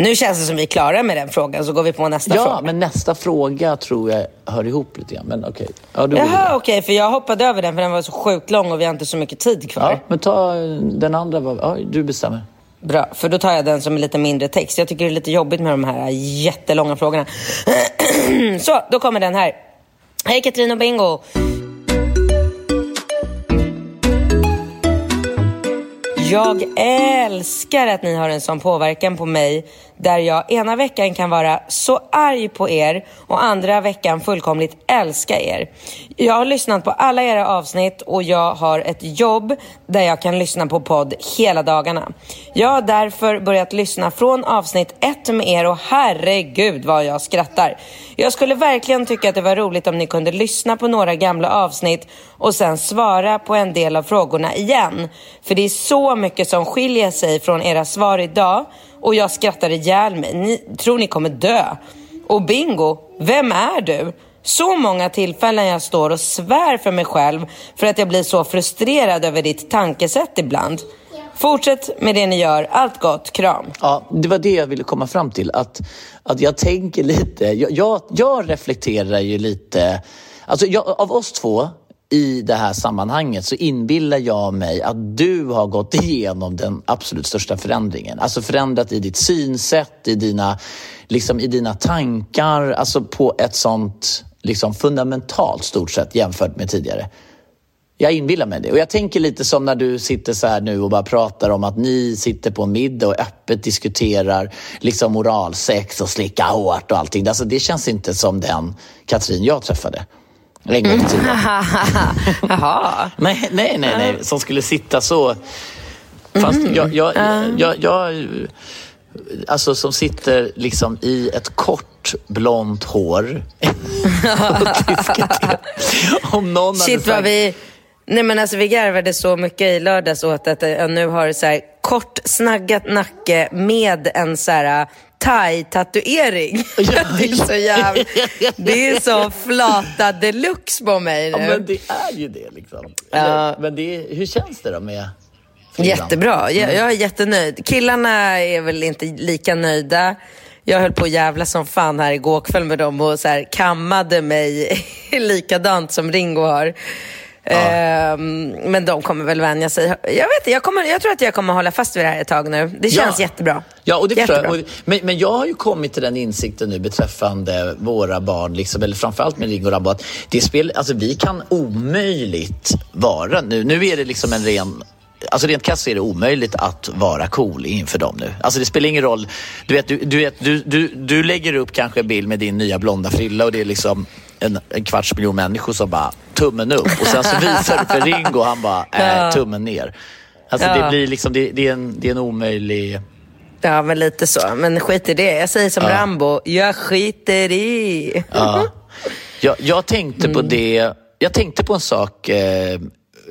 Nu känns det som vi är klara med den frågan, så går vi på nästa Ja, fråga. men nästa fråga tror jag hör ihop lite grann. Men okej. Ja, du går Jaha, okej, för jag hoppade över den för den var så sjukt lång och vi har inte så mycket tid kvar. Ja, men ta den andra. Ja, du bestämmer. Bra, för då tar jag den som är lite mindre text. Jag tycker det är lite jobbigt med de här jättelånga frågorna. Så, då kommer den här. Hej Katrin och Bingo! Jag älskar att ni har en sån påverkan på mig där jag ena veckan kan vara så arg på er och andra veckan fullkomligt älska er. Jag har lyssnat på alla era avsnitt och jag har ett jobb där jag kan lyssna på podd hela dagarna. Jag har därför börjat lyssna från avsnitt ett med er och herregud vad jag skrattar. Jag skulle verkligen tycka att det var roligt om ni kunde lyssna på några gamla avsnitt och sen svara på en del av frågorna igen. För det är så mycket som skiljer sig från era svar idag och jag skrattar ihjäl mig. Ni tror ni kommer dö. Och Bingo, vem är du? Så många tillfällen jag står och svär för mig själv för att jag blir så frustrerad över ditt tankesätt ibland. Fortsätt med det ni gör. Allt gott. Kram. Ja, det var det jag ville komma fram till. Att, att jag tänker lite, jag, jag, jag reflekterar ju lite, alltså jag, av oss två i det här sammanhanget så inbillar jag mig att du har gått igenom den absolut största förändringen. Alltså förändrat i ditt synsätt, i dina, liksom i dina tankar, alltså på ett sånt liksom fundamentalt stort sätt jämfört med tidigare. Jag inbillar mig det. Och jag tänker lite som när du sitter så här nu och bara pratar om att ni sitter på en middag och öppet diskuterar liksom moralsex och slicka hårt och allting. Alltså, det känns inte som den Katrin jag träffade. Gång i tiden. Jaha. Nej, nej, nej, nej. Som skulle sitta så. Fast jag, jag, jag, jag, alltså som sitter liksom i ett kort blont hår. Om någon hade Shit vad sagt- vi... Nej men alltså vi garvade så mycket i lördags åt att jag nu har så här kort snaggat nacke med en så här thai-tatuering. det är så jävla... Det är så flata deluxe på mig nu. Ja, men det är ju det liksom. Ja. Eller, Men det, är- hur känns det då med frillan? Jättebra. Jag, jag är jättenöjd. Killarna är väl inte lika nöjda. Jag höll på att jävla som fan här igår kväll med dem och så här kammade mig likadant som Ringo har. Ehm, men de kommer väl vänja sig. Jag vet jag, kommer, jag tror att jag kommer hålla fast vid det här ett tag nu. Det känns Ja. jättebra. Ja, och det jag. Jättebra. Och, men, men jag har ju kommit till den insikten nu beträffande våra barn, liksom, eller framförallt med Ringo och Rabbo, att det spel, alltså, vi kan omöjligt vara nu. Nu är det liksom en ren Alltså rent krasst är det omöjligt att vara cool inför dem nu. Alltså det spelar ingen roll. Du, vet, du, du, vet, du, du, du lägger upp kanske en bild med din nya blonda frilla och det är liksom en, en kvarts miljon människor som bara tummen upp och sen så visar du för Ringo och han bara äh, tummen ner. Alltså Ja. det blir liksom, det, det, är en, det är en omöjlig... Ja, men lite så. Men skit i det. Jag säger som Rambo, jag skiter i. Ja. Jag, jag tänkte på det. Jag tänkte på en sak eh,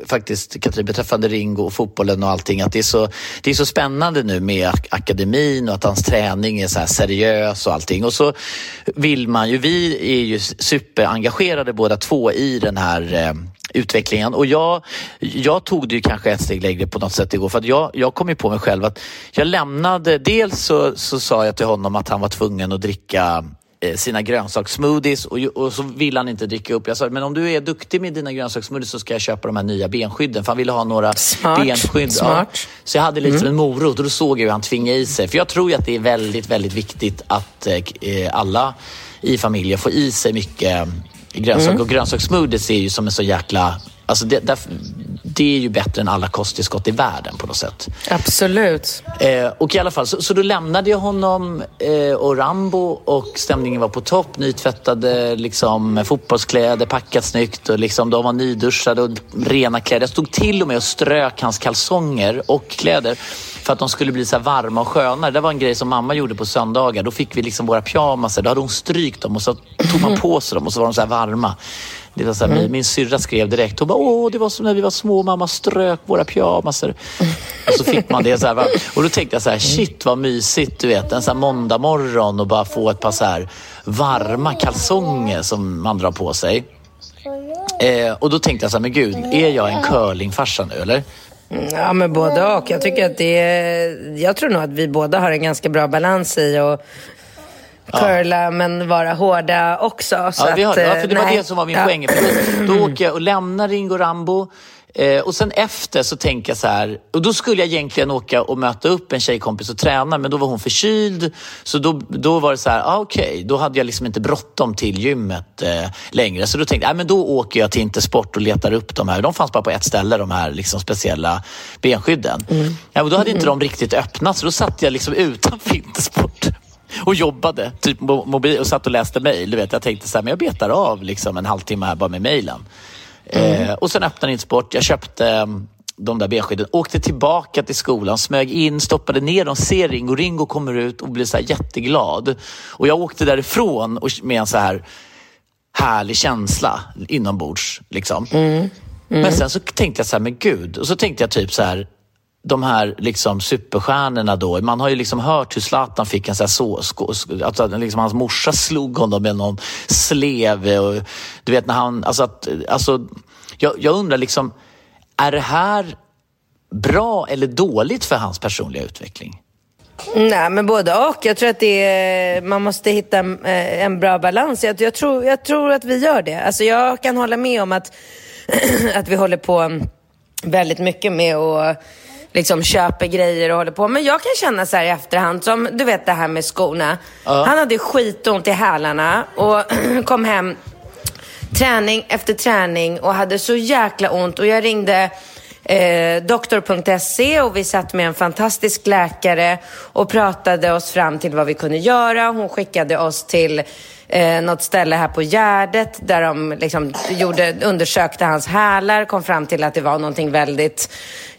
faktiskt, Katrin, beträffande Ringo och fotbollen och allting. Att det är så, det är så spännande nu med ak- akademin och att hans träning är så här seriös och allting. Och så vill man ju, vi är ju superengagerade båda två i den här eh, utvecklingen. Och jag, jag tog det ju kanske ett steg längre på något sätt igår. För att jag, jag kom ju på mig själv att jag lämnade, dels så, så sa jag till honom att han var tvungen att dricka sina grönsakssmoothies och, och så vill han inte dricka upp. Jag sa, men om du är duktig med dina grönsakssmoothies så ska jag köpa de här nya benskydden. För han ville ha några Smart. benskydd. Smart. Så jag hade lite som en morot och då såg jag hur han tvingade i sig. För jag tror ju att det är väldigt, väldigt viktigt att eh, eh, alla i familjen får i sig mycket eh, grönsaker. Och grönsakssmoothies är ju som en så jäkla... Alltså det, därför, det är ju bättre än alla kosttillskott i världen på något sätt. Absolut. Eh, och i alla fall, så, så då lämnade jag honom eh, och Rambo och stämningen var på topp. Nytvättade liksom, fotbollskläder, packat snyggt och liksom, de var nyduschade och rena kläder. Jag stod till och med och strök hans kalsonger och kläder för att de skulle bli så varma och sköna. Det var en grej som mamma gjorde på söndagar. Då fick vi liksom våra pyjamaser, då hade hon strykt dem och så tog man på sig dem och så var de så här varma. Det var så här, min, min syrra skrev direkt. Hon bara, åh, det var som när vi var små. Mamma strök våra pyjamaser. Och så fick man det. Så här, och då tänkte jag så här, shit vad mysigt. Du vet, en sån här måndag morgon och bara få ett par så här varma kalsonger som man drar på sig. Eh, och då tänkte jag så här, men gud, är jag en curlingfarsa nu eller? Ja, men både och. Jag tycker att det är... Jag tror nog att vi båda har en ganska bra balans i att curla ja. men vara hårda också. Så ja, vi har, att, ja, för det var nej. det som var min ja. poäng. Då åker jag och lämnar Ringo Rambo Eh, och sen efter så tänker jag så här, och då skulle jag egentligen åka och möta upp en tjejkompis och träna men då var hon förkyld. Så då, då var det så här, ah, okej, okay. då hade jag liksom inte bråttom till gymmet eh, längre. Så då tänkte jag, ah, men då åker jag till Intersport och letar upp de här. De fanns bara på ett ställe, de här liksom speciella benskydden. Mm. Ja, och då hade inte de riktigt öppnat så då satt jag liksom utanför Intersport och jobbade typ mobil och satt och läste mejl. Jag tänkte så här, men jag betar av liksom en halvtimme här bara med mejlen. Mm. Eh, och sen öppnade Intersport. Jag köpte mm, de där benskydden, åkte tillbaka till skolan, smög in, stoppade ner dem, ser Ringo. Ringo kommer ut och blir så jätteglad. Och jag åkte därifrån med en så här härlig känsla inombords. Liksom. Mm. Mm. Men sen så tänkte jag så här, men gud. Och så tänkte jag typ så här, de här liksom superstjärnorna då. Man har ju liksom hört hur Zlatan fick en sån här så, sko, alltså liksom hans morsa slog honom med någon slev. Eh, och, du vet när han, alltså, att, alltså jag, jag undrar liksom, är det här bra eller dåligt för hans personliga utveckling? Nej, men både och. Jag tror att det är, man måste hitta en, en bra balans. Jag, jag, tror, jag tror att vi gör det. Alltså jag kan hålla med om att, att vi håller på väldigt mycket med att liksom köper grejer och håller på. Men jag kan känna så här i efterhand, som du vet det här med skorna. Ja. Han hade skitont i hälarna och kom hem träning efter träning och hade så jäkla ont och jag ringde eh, doktor.se och vi satt med en fantastisk läkare och pratade oss fram till vad vi kunde göra. Hon skickade oss till eh, något ställe här på Gärdet där de liksom gjorde, undersökte hans hälar, kom fram till att det var någonting väldigt,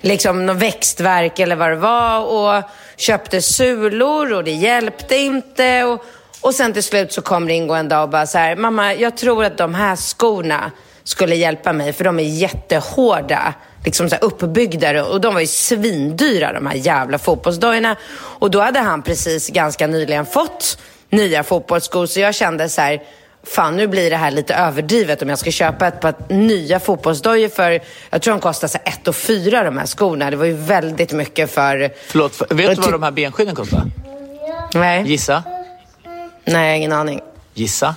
liksom någon växtverk eller vad det var och köpte sulor och det hjälpte inte. Och, och sen till slut så kom Ringo en dag och bara så här, mamma, jag tror att de här skorna skulle hjälpa mig för de är jättehårda liksom så uppbyggda och de var ju svindyra de här jävla fotbollsdojorna. Och då hade han precis ganska nyligen fått nya fotbollsskor så jag kände så här, fan nu blir det här lite överdrivet om jag ska köpa ett par nya fotbollsdojor för, jag tror de kostar så 1 och 4 de här skorna. Det var ju väldigt mycket för... Förlåt, för, vet du vad de här benskydden kostar? Nej. Gissa? Nej, ingen aning. Gissa?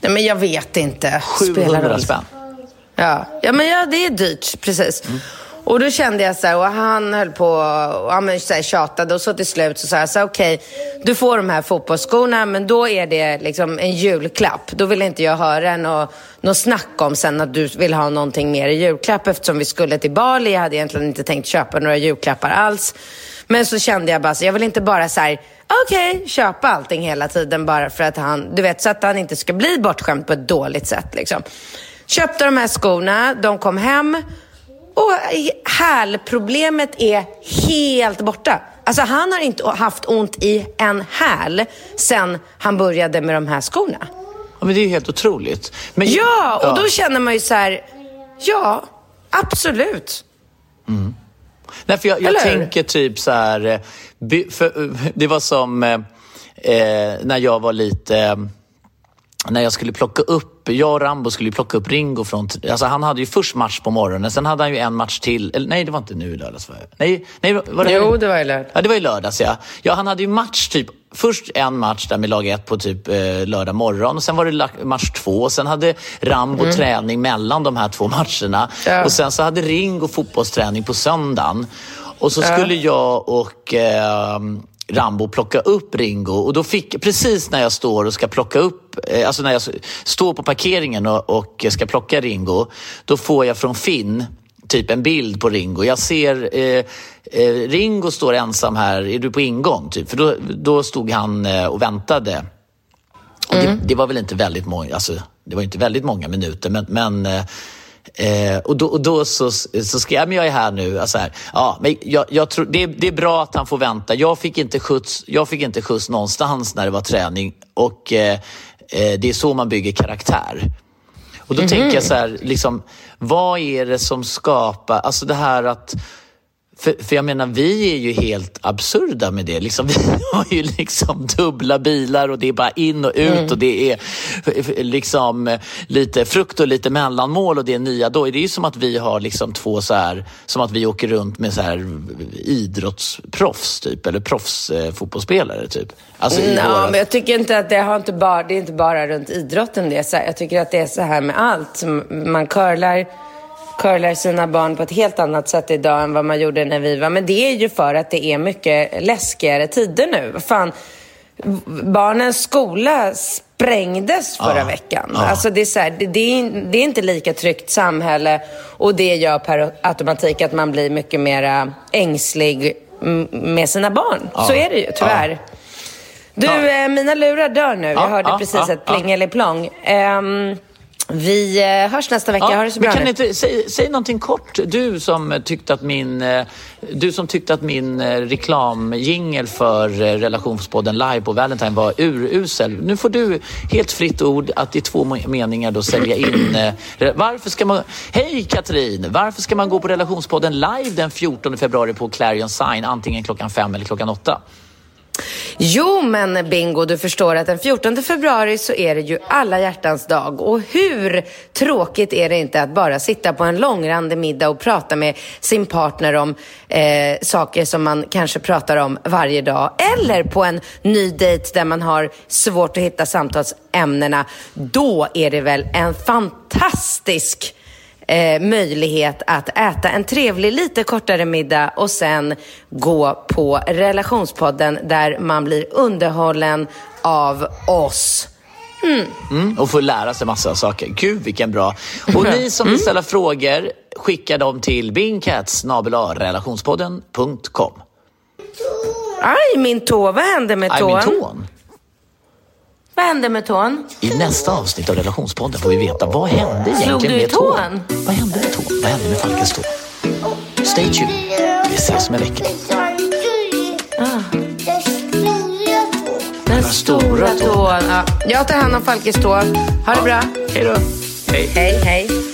Nej, men jag vet inte. 700 spänn. Ja. ja, men ja, det är dyrt, precis. Mm. Och då kände jag så här, och han höll på och ja, men så här, tjatade och så till slut så sa jag så här, okej, okay, du får de här fotbollsskorna men då är det liksom en julklapp. Då vill inte jag höra något, något snack om sen att du vill ha någonting mer i julklapp eftersom vi skulle till Bali. Jag hade egentligen inte tänkt köpa några julklappar alls. Men så kände jag bara så jag vill inte bara så här, okej, okay, köpa allting hela tiden bara för att han, du vet, så att han inte ska bli bortskämd på ett dåligt sätt liksom. Köpte de här skorna, de kom hem och hälproblemet är helt borta. Alltså han har inte haft ont i en häl sen han började med de här skorna. Ja, men det är ju helt otroligt. Men, ja, och ja. då känner man ju så här, ja, absolut. Mm. Nej, för jag, jag tänker typ så här, eh, för, det var som eh, eh, när jag var lite när jag skulle plocka upp, jag och Rambo skulle plocka upp Ringo från, alltså han hade ju först match på morgonen, sen hade han ju en match till, eller nej det var inte nu i lördags var Nej, nej var det Jo, det var i lördags. Ja, det var i lördags ja. Ja, han hade ju match typ, först en match där med lag ett på typ eh, lördag morgon och sen var det match två och sen hade Rambo mm. träning mellan de här två matcherna. Ja. Och sen så hade Ringo fotbollsträning på söndagen. Och så skulle ja. jag och eh, Rambo plocka upp Ringo och då fick, precis när jag står och ska plocka upp, eh, alltså när jag står på parkeringen och, och ska plocka Ringo, då får jag från Finn typ en bild på Ringo. Jag ser eh, eh, Ringo står ensam här, är du på ingång? Typ. För då, då stod han eh, och väntade. Och mm. det, det, var väl inte väldigt många, alltså, det var inte väldigt många minuter, men, men eh, och då, och då så, så skrev jag, men jag är här nu. Alltså här, ja, men jag, jag tror, det, det, är bra att han får vänta. Jag fick, inte skjuts, jag fick inte skjuts någonstans när det var träning och eh, eh, det är så man bygger karaktär. Och då mm -hmm. tänker jag så här, liksom, vad är det som skapar, alltså det här att för, för jag menar, vi är ju helt absurda med det. Liksom, vi har ju liksom dubbla bilar och det är bara in och ut mm. och det är liksom lite frukt och lite mellanmål och det är nya då. Det är ju som att vi har liksom två så här, som att vi åker runt med så här idrottsproffs typ, eller proffsfotbollsspelare typ. Alltså, mm, ja, våra... men jag tycker inte att det har inte bara, det är inte bara runt idrotten det så Jag tycker att det är så här med allt. Man curlar curlar sina barn på ett helt annat sätt idag än vad man gjorde när vi var. Men det är ju för att det är mycket läskigare tider nu. Fan, barnens skola sprängdes förra ja, veckan. Ja. Alltså det, är så här, det, det, är, det, är, inte lika tryggt samhälle och det gör per automatik att man blir mycket mer ängslig med sina barn. Ja, så är det ju, tyvärr. Du, eh, mina lurar dör nu. Jag hörde precis ett plingeliplong. Um, vi eh, hörs nästa vecka. Ja, ha det så bra kan inte, säg, säg någonting kort. Du som tyckte att min, eh, du som tyckte att min eh, reklamjingel för relationspodden live på Valentine var urusel. Nu får du helt fritt ord att i två meningar då sälja in... Varför ska man... Hej Katrin! Varför ska man gå på relationspodden live den 14 februari på Clarion Sign antingen klockan fem eller klockan åtta? Jo, men Bingo, du förstår att den 14 februari så är det ju alla hjärtans dag. Och hur tråkigt är det inte att bara sitta på en långrandig middag och prata med sin partner om eh, saker som man kanske pratar om varje dag. Eller på en ny dejt där man har svårt att hitta samtalsämnena. Då är det väl en fantastisk eh, möjlighet att äta en trevlig, lite kortare middag och sen gå på relationspodden där man blir underhållen av oss. Mm. Mm, och få lära sig massa saker. Gud vilken bra. Och ni som vill mm. ställa frågor, skicka dem till bingcats relationspodden.com. Aj, min tå. Vad hände med tån? Aj, min tån? Vad hände med tån? I nästa avsnitt av Relationspodden får vi veta vad hände egentligen Slog du med tån? tån? Vad hände med tån? Vad hände med Falkens tå? Stay tuned. Vi ses om en vecka. Ah. Den stora tån. Ja. Jag tar hand om Falkes tå. Ha det bra. Hej då. Hej. Hej, hej.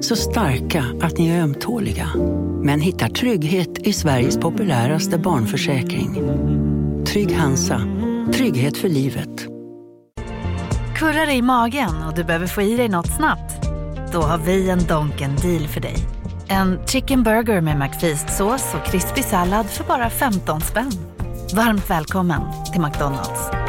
Så starka att ni är ömtåliga. Men hittar trygghet i Sveriges populäraste barnförsäkring. Trygg Hansa. Trygghet för livet. Kurrar i magen och du behöver få i dig något snabbt? Då har vi en Donken deal för dig. En chicken burger med McFeast-sås och krispig sallad för bara 15 spänn. Varmt välkommen till McDonalds.